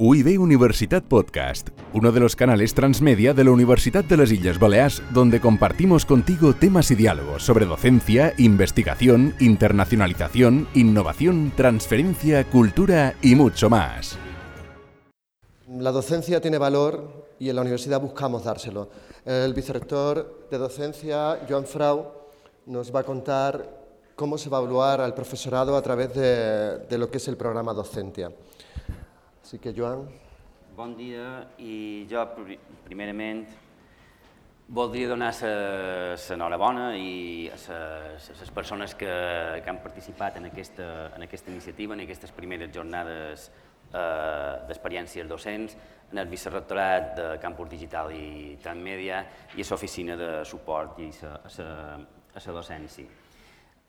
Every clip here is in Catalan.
UIB Universitat Podcast, uno de los canales transmedia de la Universidad de las Islas Baleares, donde compartimos contigo temas y diálogos sobre docencia, investigación, internacionalización, innovación, transferencia, cultura y mucho más. La docencia tiene valor y en la universidad buscamos dárselo. El vicerrector de docencia, Joan Frau, nos va a contar cómo se va a evaluar al profesorado a través de, de lo que es el programa Docentia. Així que, Joan... Bon dia i jo, primerament, voldria donar l'enhorabona i a les persones que, que han participat en aquesta, en aquesta iniciativa, en aquestes primeres jornades eh, d'experiències docents, en el vicerrectorat de Campus Digital i Transmèdia i a l'oficina de suport i a la docència.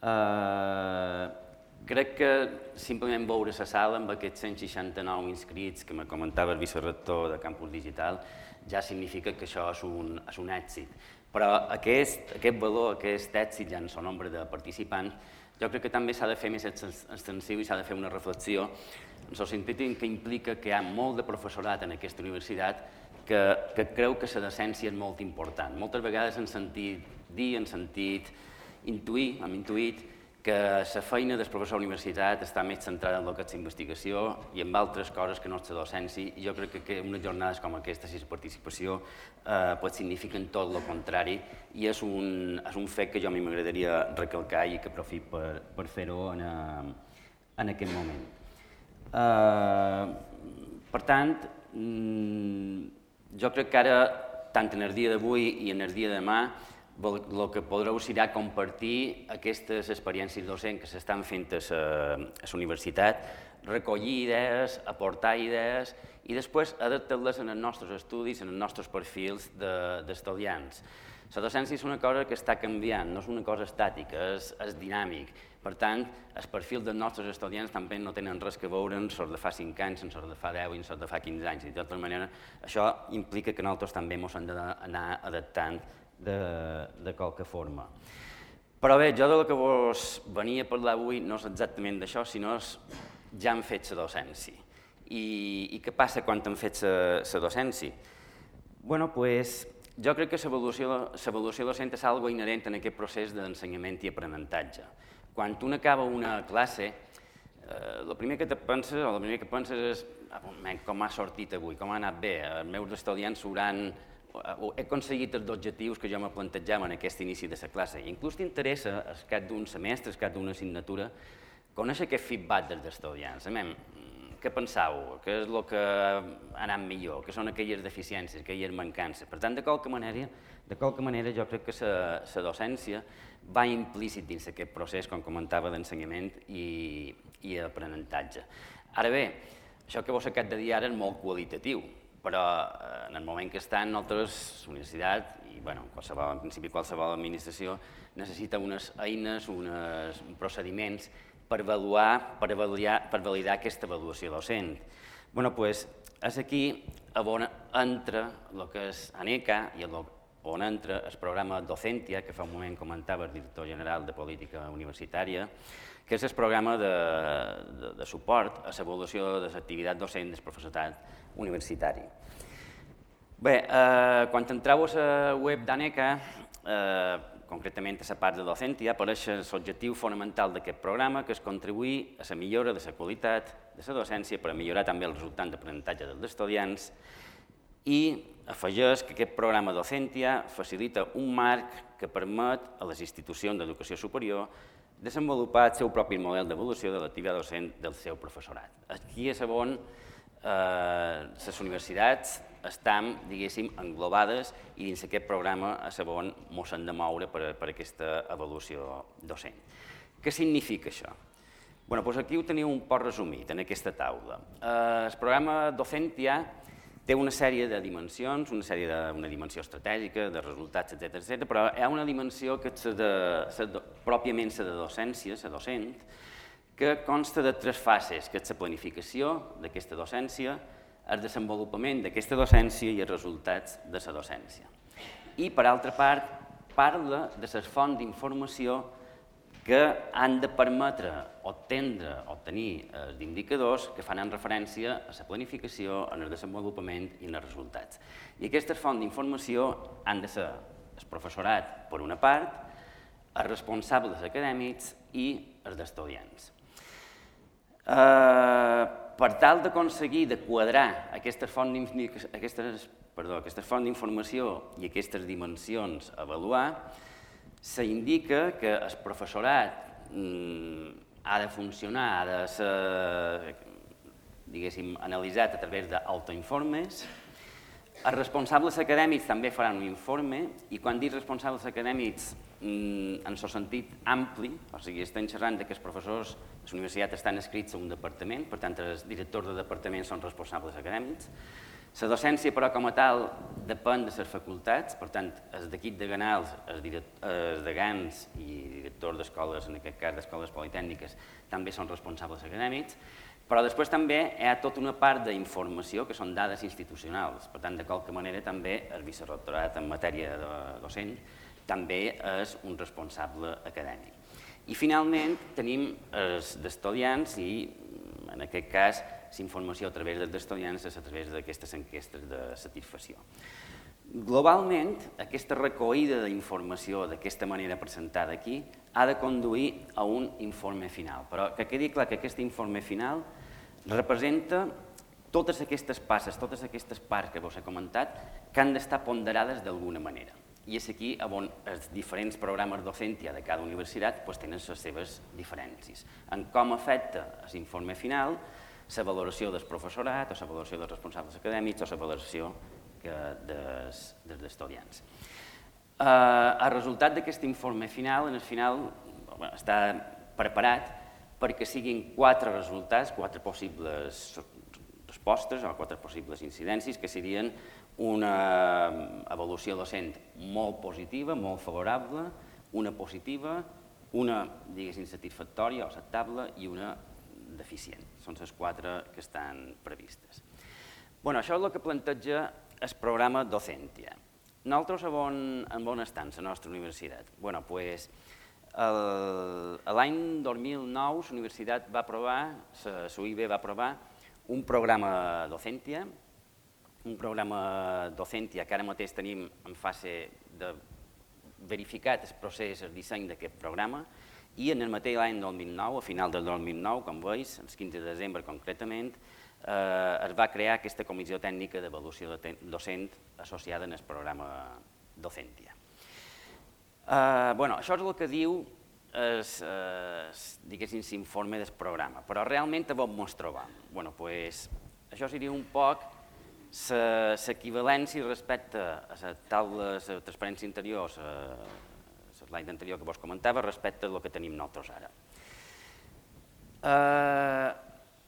Eh, Crec que simplement veure la sala amb aquests 169 inscrits que me comentava el vicerrector de Campus Digital ja significa que això és un, és un èxit. Però aquest, aquest valor, aquest èxit ja en el nombre de participants, jo crec que també s'ha de fer més extensiu i s'ha de fer una reflexió en el sentit que implica que hi ha molt de professorat en aquesta universitat que, que creu que la docència és molt important. Moltes vegades han sentit dir, han sentit intuir, hem intuït que la feina del professor de la universitat està més centrada en el que és investigació i en altres coses que no és la docència. Jo crec que unes jornades com aquesta, si la participació, eh, pot significar tot el contrari i és un, és un fet que jo a mi m'agradaria recalcar i que aprofit per, per fer-ho en, eh, en aquest moment. Eh, per tant, mm, jo crec que ara, tant en el dia d'avui i en el dia de demà, el que podreu serà compartir aquestes experiències docents que s'estan fent a la universitat, recollir idees, aportar idees i després adaptar-les en els nostres estudis, en els nostres perfils d'estudiants. De, la docència és una cosa que està canviant, no és una cosa estàtica, és, és dinàmic. Per tant, els perfils dels nostres estudiants també no tenen res que veure amb els de fa 5 anys, amb els de fa 10 i amb els de fa 15 anys. I de tota manera, això implica que nosaltres també ens hem d'anar adaptant de, de qualque forma. Però bé, jo del que vos venia a parlar avui no és exactament d'això, sinó és ja han fet la docència. I, I què passa quan han fet la docència? bueno, pues, jo crec que l'avaluació docent és algo inherent en aquest procés d'ensenyament i aprenentatge. Quan un acaba una classe, eh, el primer que penses, o el primer que penses és ah, com ha sortit avui, com ha anat bé, els meus estudiants s'hauran he aconseguit els objectius que jo me plantejava en aquest inici de la classe. I inclús t'interessa, al cap d'un semestre, al cap d'una assignatura, conèixer aquest feedback dels estudiants. Amem, què pensau? Què és el que ha anat millor? Què són aquelles deficiències, aquelles mancances? Per tant, de qualque manera, de qualque manera jo crec que la docència va implícit dins aquest procés, com comentava, d'ensenyament i, i aprenentatge. Ara bé, això que vos acabat de dir ara és molt qualitatiu, però eh, en el moment que estan nosaltres, universitat i bueno, qualsevol, en principi qualsevol administració necessita unes eines, unes procediments per avaluar, per, avaluar, per validar aquesta avaluació docent. bueno, pues, és aquí on entra el que és ANECA i on entra el programa Docentia, que fa un moment comentava el director general de Política Universitària, que és el programa de, de, de suport a l'avaluació de l'activitat docent del professorat universitari. Bé, eh, quan entreu a la web d'ANECA, eh, concretament a la part de docentia, apareix l'objectiu fonamental d'aquest programa, que és contribuir a la millora de la qualitat de la docència per a millorar també el resultat d'aprenentatge dels estudiants i afegeix que aquest programa docentia facilita un marc que permet a les institucions d'educació superior desenvolupar el seu propi model d'evolució de l'activitat docent del seu professorat. Aquí és on eh, les universitats estan, diguéssim, englobades i dins aquest programa a on ens hem de moure per, per aquesta avaluació docent. Què significa això? Bueno, doncs aquí ho teniu un poc resumit en aquesta taula. Eh, el programa Docentia té una sèrie de dimensions, una sèrie de, una dimensió estratègica, de resultats, etc etc. però hi ha una dimensió que és de, de, pròpiament la de docència, la docent, que consta de tres fases, que és la planificació d'aquesta docència, el desenvolupament d'aquesta docència i els resultats de la docència. I, per altra part, parla de les fonts d'informació que han de permetre obtendre, obtenir els indicadors que fan en referència a la planificació, en el desenvolupament i en els resultats. I aquestes fonts d'informació han de ser el professorat, per una part, els responsables acadèmics i els d'estudiants. Eh, per tal d'aconseguir de quadrar aquestes fonts aquestes, perdó, aquestes fonts d'informació i aquestes dimensions a avaluar, s'indica que el professorat mm, ha de funcionar, ha de ser diguéssim, analitzat a través d'autoinformes, els responsables acadèmics també faran un informe i quan dic responsables acadèmics mm, en el sentit ampli, o sigui, estem xerrant que els professors de la universitat estan escrits a un departament, per tant els directors de departament són responsables acadèmics. La docència, però, com a tal, depèn de les facultats, per tant, els d'equip de ganals, els, els degans i directors d'escoles, en aquest cas d'escoles politècniques, també són responsables acadèmics, però després també hi ha tota una part d'informació que són dades institucionals. Per tant, de qualque manera també el vicerrectorat en matèria de docent també és un responsable acadèmic. I finalment tenim els d'estudiants i en aquest cas l'informació a través dels estudiants a través d'aquestes enquestes de satisfacció. Globalment, aquesta recollida d'informació d'aquesta manera presentada aquí ha de conduir a un informe final, però que quedi clar que aquest informe final representa totes aquestes passes, totes aquestes parts que vos he comentat, que han d'estar ponderades d'alguna manera. I és aquí on els diferents programes docència de cada universitat pues, tenen les seves diferències. En com afecta l'informe final, la valoració del professorat, o la valoració dels responsables acadèmics, o la valoració des, dels estudiants. Eh, el resultat d'aquest informe final, en el final, bueno, està preparat perquè siguin quatre resultats, quatre possibles respostes o quatre possibles incidències, que serien una evolució docent molt positiva, molt favorable, una positiva, una, diguéssim, satisfactòria o acceptable i una deficient. Són les quatre que estan previstes. Bueno, això és el que planteja el programa Docentia. Nosaltres on, en on estan, la nostra universitat? Bueno, pues, L'any 2009 la universitat va aprovar, la UIB va aprovar un programa docència, un programa docència que ara mateix tenim en fase de verificat el procés, el disseny d'aquest programa, i en el mateix any 2009, a final del 2009, com veus, el 15 de desembre concretament, eh, es va crear aquesta comissió tècnica d'avaluació docent associada en el programa docència. Uh, bueno, això és el que diu es, es, diguéssim, s'informe del programa, però realment on ens trobam? Bueno, pues, això seria un poc l'equivalència respecte a la taula de transparència interior, la slide anterior que vos comentava, respecte a el que tenim nosaltres ara. Eh,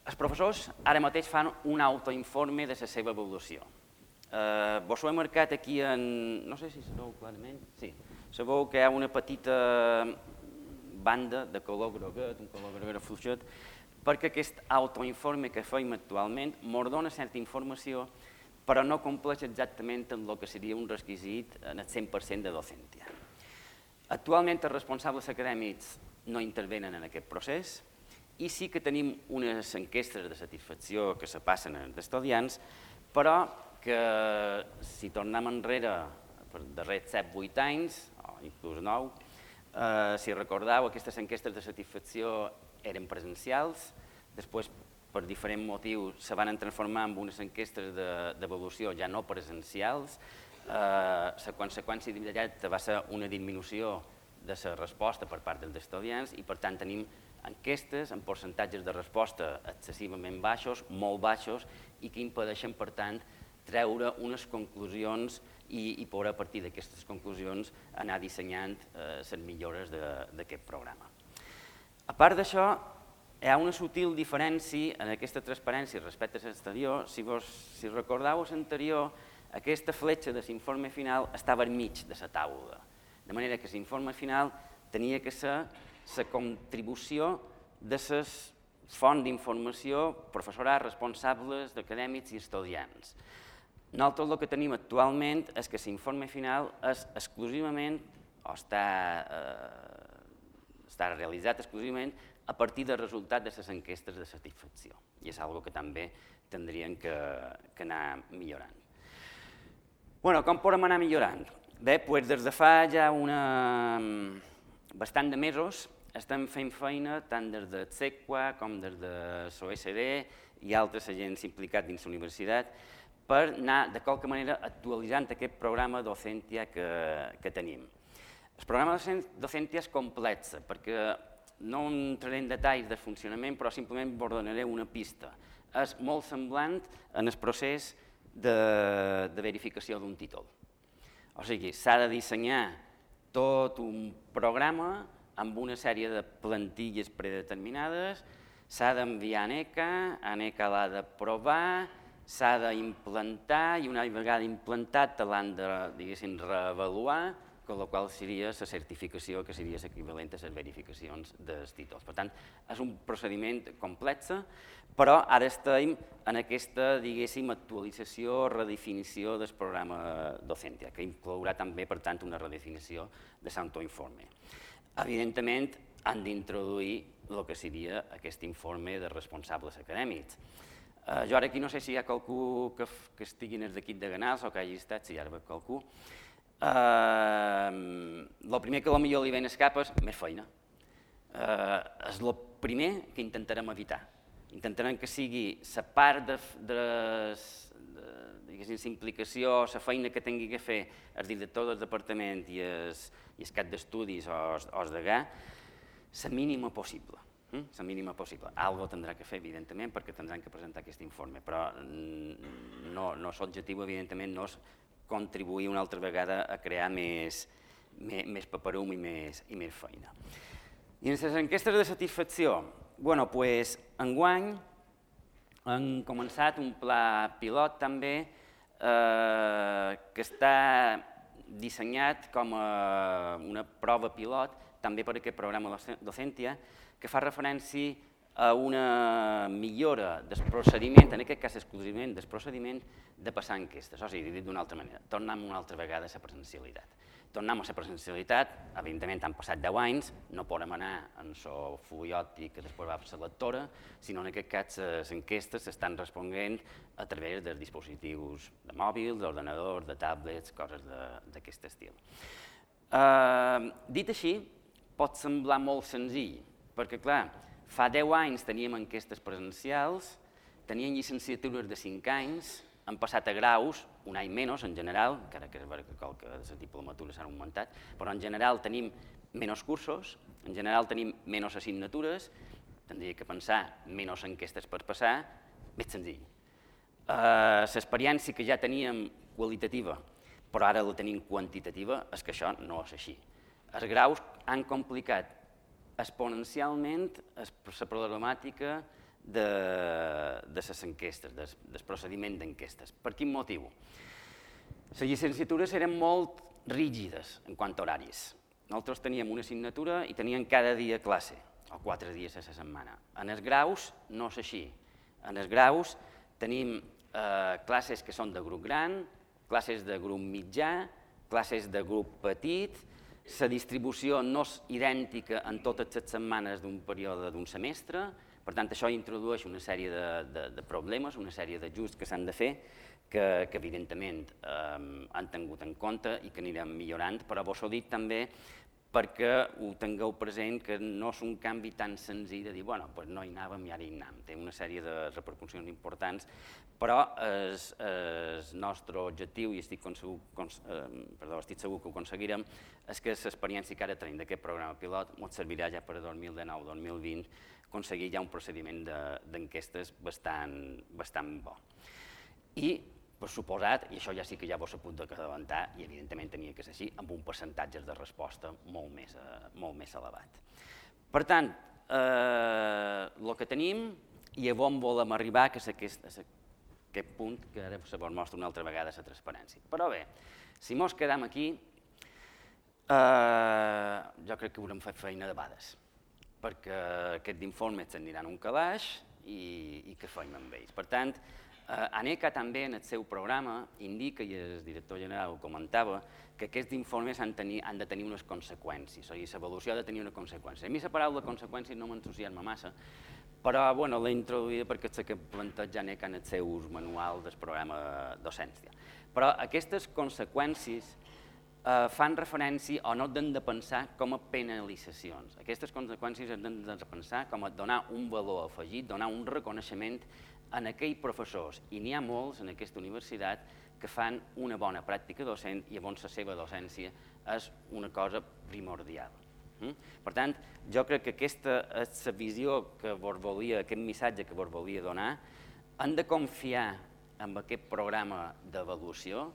els professors ara mateix fan un autoinforme de la seva evolució. Eh, vos ho he marcat aquí en... no sé si sabeu clarament, sí, Sabeu que hi ha una petita banda de color groguet, un color groguet fluixet, perquè aquest autoinforme que feim actualment mos dona certa informació, però no compleix exactament amb el que seria un requisit en el 100% de docència. Actualment els responsables acadèmics no intervenen en aquest procés i sí que tenim unes enquestes de satisfacció que se passen als estudiants, però que si tornem enrere per darrers 7-8 anys, inclús nou. Eh, si recordeu, aquestes enquestes de satisfacció eren presencials, després per diferents motius se van transformar en unes enquestes d'evolució ja no presencials. Eh, la conseqüència d'immediat va ser una disminució de la resposta per part dels estudiants i per tant tenim enquestes amb percentatges de resposta excessivament baixos, molt baixos i que impedeixen per tant treure unes conclusions i, i poder a partir d'aquestes conclusions anar dissenyant eh, les millores d'aquest programa. A part d'això, hi ha una sutil diferència en aquesta transparència respecte a l'exterior. Si, vos, si recordeu l'anterior, aquesta fletxa de l'informe final estava enmig de la taula, de manera que l'informe final tenia que ser la contribució de les fonts d'informació, professorat, responsables, acadèmics i estudiants. Nosaltres el que tenim actualment és que l'informe final és exclusivament o està, eh, està realitzat exclusivament a partir del resultat de les enquestes de satisfacció. I és algo que també tindrien que, que anar millorant. Bueno, com podem anar millorant? Bé, doncs des de fa ja una, bastant de mesos estem fent feina tant des de CECUA com des de l'OSD i altres agents implicats dins la universitat per anar de qualque manera actualitzant aquest programa Docentia que, que tenim. El programa Docentia és complex perquè no entraré en detalls del funcionament, però simplement vos donaré una pista. És molt semblant en el procés de, de verificació d'un títol. O sigui, s'ha de dissenyar tot un programa amb una sèrie de plantilles predeterminades, s'ha d'enviar a NECA, a NECA l'ha de provar, s'ha d'implantar i una vegada implantat l'han de, diguéssim, reavaluar amb la qual seria la certificació que seria l'equivalent a les verificacions dels títols. Per tant, és un procediment complex, però ara estem en aquesta, diguéssim, actualització, redefinició del programa Docentia, que inclourà també, per tant, una redefinició de s'autoinforme. Evidentment, han d'introduir el que seria aquest informe de responsables acadèmics. Eh, jo ara aquí no sé si hi ha qualcú que, que estigui en l'equip de Ganals o que hagi estat, si hi ha qualcú, el eh, primer que potser li ven escap és més feina. Eh, és el primer que intentarem evitar. Intentarem que sigui la part de, de, de la implicació, la feina que tingui que fer el director del departament i el, i el cap d'estudis o, o el degà, la mínima possible. La hm? mínima possible. Algo tindrà que fer, evidentment, perquè tindran que presentar aquest informe, però no, no l'objectiu, evidentment, no és contribuir una altra vegada a crear més, més, més paperum i més, i més feina. I en les enquestes de satisfacció, bueno, pues, enguany han començat un pla pilot també eh, que està dissenyat com a una prova pilot també per aquest programa Docentia que fa referència a una millora del procediment, en aquest cas exclusivament del procediment de passar enquestes, o sigui, dit d'una altra manera, tornem una altra vegada a la presencialitat. Tornem a la presencialitat, evidentment han passat 10 anys, no podem anar en so fluiòtic que després va per la lectora, sinó en aquest cas les enquestes s'estan responent a través dels dispositius de mòbil, d'ordenadors, de tablets, coses d'aquest estil. Uh, dit així, pot semblar molt senzill, perquè clar, Fa 10 anys teníem enquestes presencials, tenien llicenciatures de 5 anys, han passat a graus, un any menys en general, encara que és veritat que de diplomatures s'han augmentat, però en general tenim menys cursos, en general tenim menys assignatures, tindria que pensar menys enquestes per passar, més senzill. Uh, L'experiència que ja teníem qualitativa, però ara la tenim quantitativa, és que això no és així. Els graus han complicat exponencialment la problemàtica de, de les enquestes, del, del procediment d'enquestes. Per quin motiu? Les llicenciatures eren molt rígides en quant a horaris. Nosaltres teníem una assignatura i teníem cada dia classe, o quatre dies a la setmana. En els graus no és així. En els graus tenim eh, classes que són de grup gran, classes de grup mitjà, classes de grup petit, la distribució no és idèntica en totes les setmanes d'un període d'un semestre, per tant, això introdueix una sèrie de, de, de problemes, una sèrie d'ajustos que s'han de fer, que, que evidentment eh, han tingut en compte i que anirem millorant, però vos ho dic també perquè ho tingueu present que no és un canvi tan senzill de dir, bueno, pues no hi anàvem i ara hi anem. Té una sèrie de repercussions importants, però el, el nostre objectiu, i estic, segur, cons, eh, perdó, estic segur que ho aconseguirem, és que l'experiència que ara tenim d'aquest programa pilot ens servirà ja per a 2019-2020 aconseguir ja un procediment d'enquestes de, bastant, bastant bo. I per suposat, i això ja sí que ja vos punt de adelantar, i evidentment tenia que ser així, amb un percentatge de resposta molt més, eh, molt més elevat. Per tant, eh, el que tenim i a on volem arribar, que és aquest, és aquest punt que ara se vos mostra una altra vegada la transparència. Però bé, si mos quedam aquí, eh, jo crec que haurem fet feina de bades, perquè aquest d'informes s'aniran un calaix i, i que feim amb ells. Per tant, ANECA també en el seu programa indica, i el director general ho comentava, que aquests informes han, tenir, han de tenir unes conseqüències, o sigui, l'avaluació ha de tenir una conseqüència. A mi la paraula conseqüències no m'entusiasma massa, però bueno, l'he introduïda perquè sé que planteja ANECA en els seus manuals del programa docència. Però aquestes conseqüències eh, fan referència o no han de pensar com a penalitzacions. Aquestes conseqüències han de pensar com a donar un valor afegit, donar un reconeixement en aquells professors, i n'hi ha molts en aquesta universitat, que fan una bona pràctica docent i llavors la seva docència és una cosa primordial. Mm? Per tant, jo crec que aquesta és la visió que vos volia, aquest missatge que vos volia donar, han de confiar en aquest programa d'avaluació,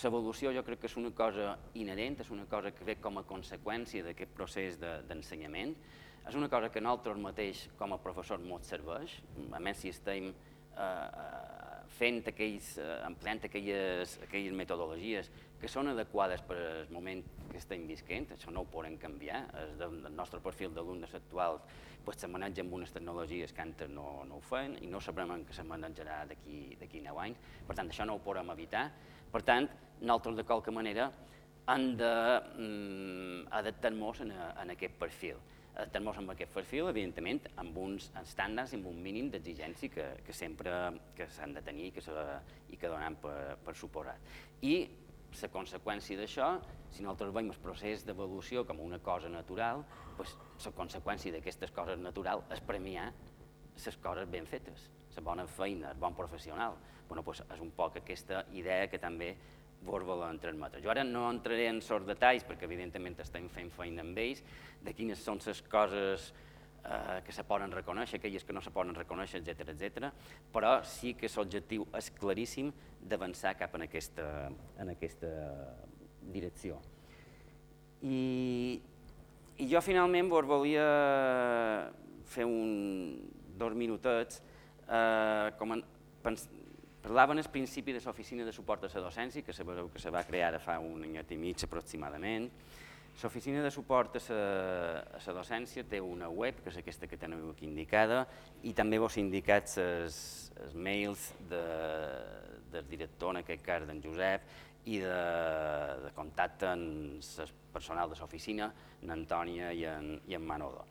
L'avaluació jo crec que és una cosa inherent, és una cosa que ve com a conseqüència d'aquest procés d'ensenyament, de, és una cosa que nosaltres mateix com a professor ens serveix, a més si estem eh, eh, fent aquells, eh, empleant aquelles, aquelles metodologies que són adequades per al moment que estem visquent, això no ho podem canviar, el, del nostre perfil d'alumnes actuals pues, se maneja amb unes tecnologies que antes no, no ho feien i no sabrem que se manejarà d'aquí 9 anys, per tant això no ho podem evitar, per tant nosaltres de qualque manera hem d'adaptar-nos mm, en, en aquest perfil adaptar-nos amb aquest perfil, evidentment, amb uns estàndards i amb un mínim d'exigència que, que sempre que s'han de tenir que, i que donen per, per suposat. I la conseqüència d'això, si nosaltres veiem el procés d'evolució com una cosa natural, doncs la conseqüència d'aquestes coses naturals és premiar les coses ben fetes, la bona feina, el bon professional. Bueno, doncs és un poc aquesta idea que també vos volen transmetre. Jo ara no entraré en sorts detalls, perquè evidentment estem fent feina amb ells, de quines són les coses eh, que se poden reconèixer, aquelles que no se poden reconèixer, etc etc. però sí que l'objectiu és claríssim d'avançar cap en aquesta, en aquesta direcció. I, I jo finalment vos volia fer un, dos minutets eh, com en, pens, Parlaven al principi de l'oficina de suport a la docència, que sabeu que se va crear fa un anyet i mig aproximadament. L'oficina de suport a la docència té una web, que és aquesta que teniu aquí indicada, i també vos he indicat els mails de, del director, en aquest cas d'en Josep, i de, de contacte amb el personal de l'oficina, en Antònia i en, i en Manolo.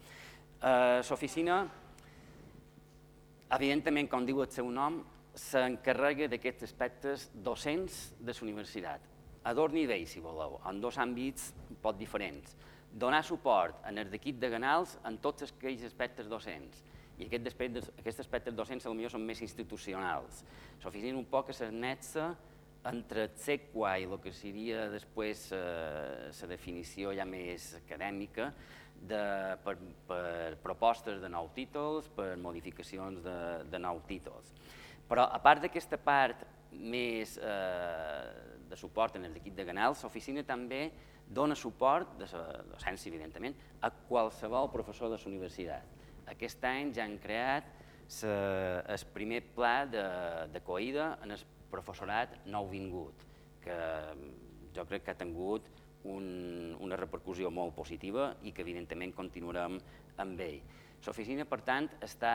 Eh, l'oficina, evidentment, com diu el seu nom, s'encarrega d'aquests aspectes docents de la universitat, a dos nivells, si voleu, en dos àmbits pot diferents. Donar suport en l'equip de Ganals en tots aquells aspectes docents, i aquests aspectes, aquests aspectes docents potser són més institucionals. L'oficina un poc s'anetza entre el SEQUA i el que seria després eh, la definició ja més acadèmica de, per, per propostes de nous títols, per modificacions de, de nous títols. Però a part d'aquesta part més eh, de suport en l'equip de canals, l'oficina també dona suport, de la docència evidentment, a qualsevol professor de la universitat. Aquest any ja han creat sa, el primer pla d'acollida en el professorat nouvingut, que jo crec que ha tingut un, una repercussió molt positiva i que evidentment continuarem amb ell. L'oficina, per tant, està,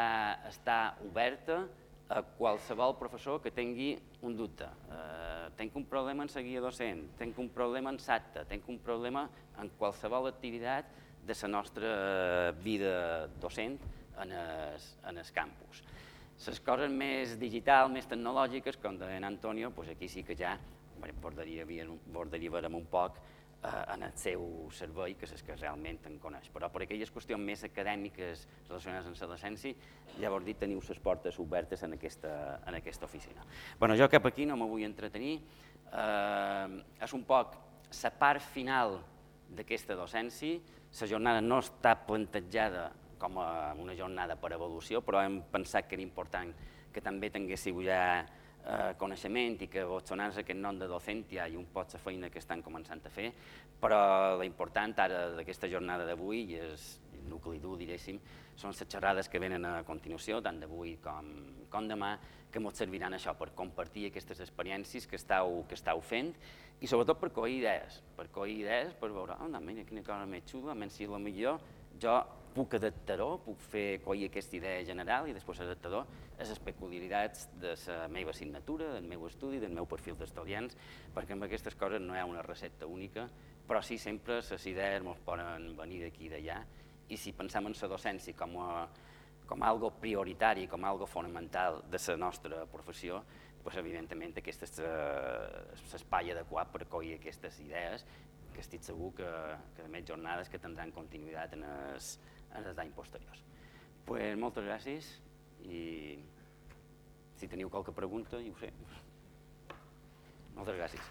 està oberta a qualsevol professor que tingui un dubte. Eh, tenc un problema en seguir docent, tenc un problema en SATA, tenc un problema en qualsevol activitat de la nostra vida docent en el, en el campus. Les coses més digitals, més tecnològiques, com deia Antonio, doncs aquí sí que ja vos derivarem un poc en el seu servei, que és que realment en coneix. Però per aquelles qüestions més acadèmiques relacionades amb la docència, llavors dit, teniu les portes obertes en aquesta, en aquesta oficina. Bueno, jo cap aquí no me vull entretenir, eh, és un poc la part final d'aquesta docència, la jornada no està plantejada com a una jornada per evolució, però hem pensat que era important que també tinguéssiu ja eh, coneixement i que sonars aquest nom de docentia i un pot la feina que estan començant a fer, però l'important ara d'aquesta jornada d'avui i és nucli dur, diguéssim, són les xerrades que venen a continuació, tant d'avui com, com demà, que ens serviran això, per compartir aquestes experiències que estàu, que estàu fent i sobretot per coir idees, per coir idees, per veure, oh, mira, quina cosa més xula, menys si la millor jo puc adaptar-ho, puc fer coi aquesta idea general i després adaptar-ho a les peculiaritats de la meva assignatura, del meu estudi, del meu perfil d'estudiants, perquè amb aquestes coses no hi ha una recepta única, però sí sempre les idees ens poden venir d'aquí i d'allà, i si pensem en la docència com a, com a algo prioritari, com a algo fonamental de la nostra professió, pues, evidentment aquest és eh, l'espai adequat per acollir aquestes idees que estic segur que, que més jornades que tindran continuïtat en els, en els anys posteriors. Pues, moltes gràcies i si teniu qualque pregunta, i ho sé. Moltes gràcies.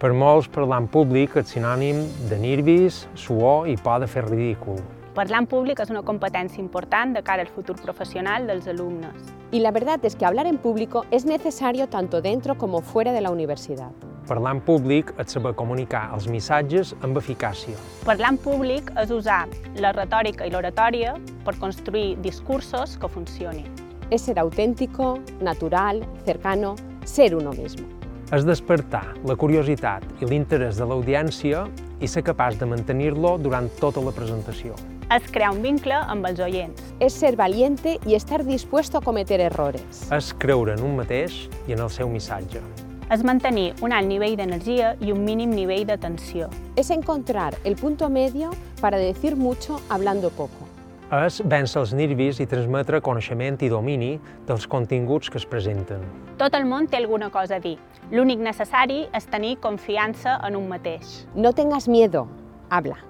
Per molts, parlar en públic és sinònim de nervis, suor i por de fer ridícul. Parlar en públic es una competència important de cara al futur profesional dels alumnos. Y la verdad es que hablar en público es necesario tanto dentro como fuera de la universidad. Parlar en públic és saber comunicar els missatges amb eficàcia. Parlar en públic és usar la retòrica i l'oratòria per construir discursos que funcionin. Es ser auténtico, natural, cercano, ser uno mismo. És despertar la curiositat i l'interès de l'audiència i ser capaç de mantenir-lo durant tota la presentació és crear un vincle amb els oients. Es ser valiente y estar dispuesto a cometer errores. És creure en un mateix i en el seu missatge. És mantenir un alt nivell d'energia i un mínim nivell d'atenció. Es encontrar el punto medio para decir mucho hablando poco. És vèncer els nervis i transmetre coneixement i domini dels continguts que es presenten. Tot el món té alguna cosa a dir. L'únic necessari és tenir confiança en un mateix. No tengas miedo, habla.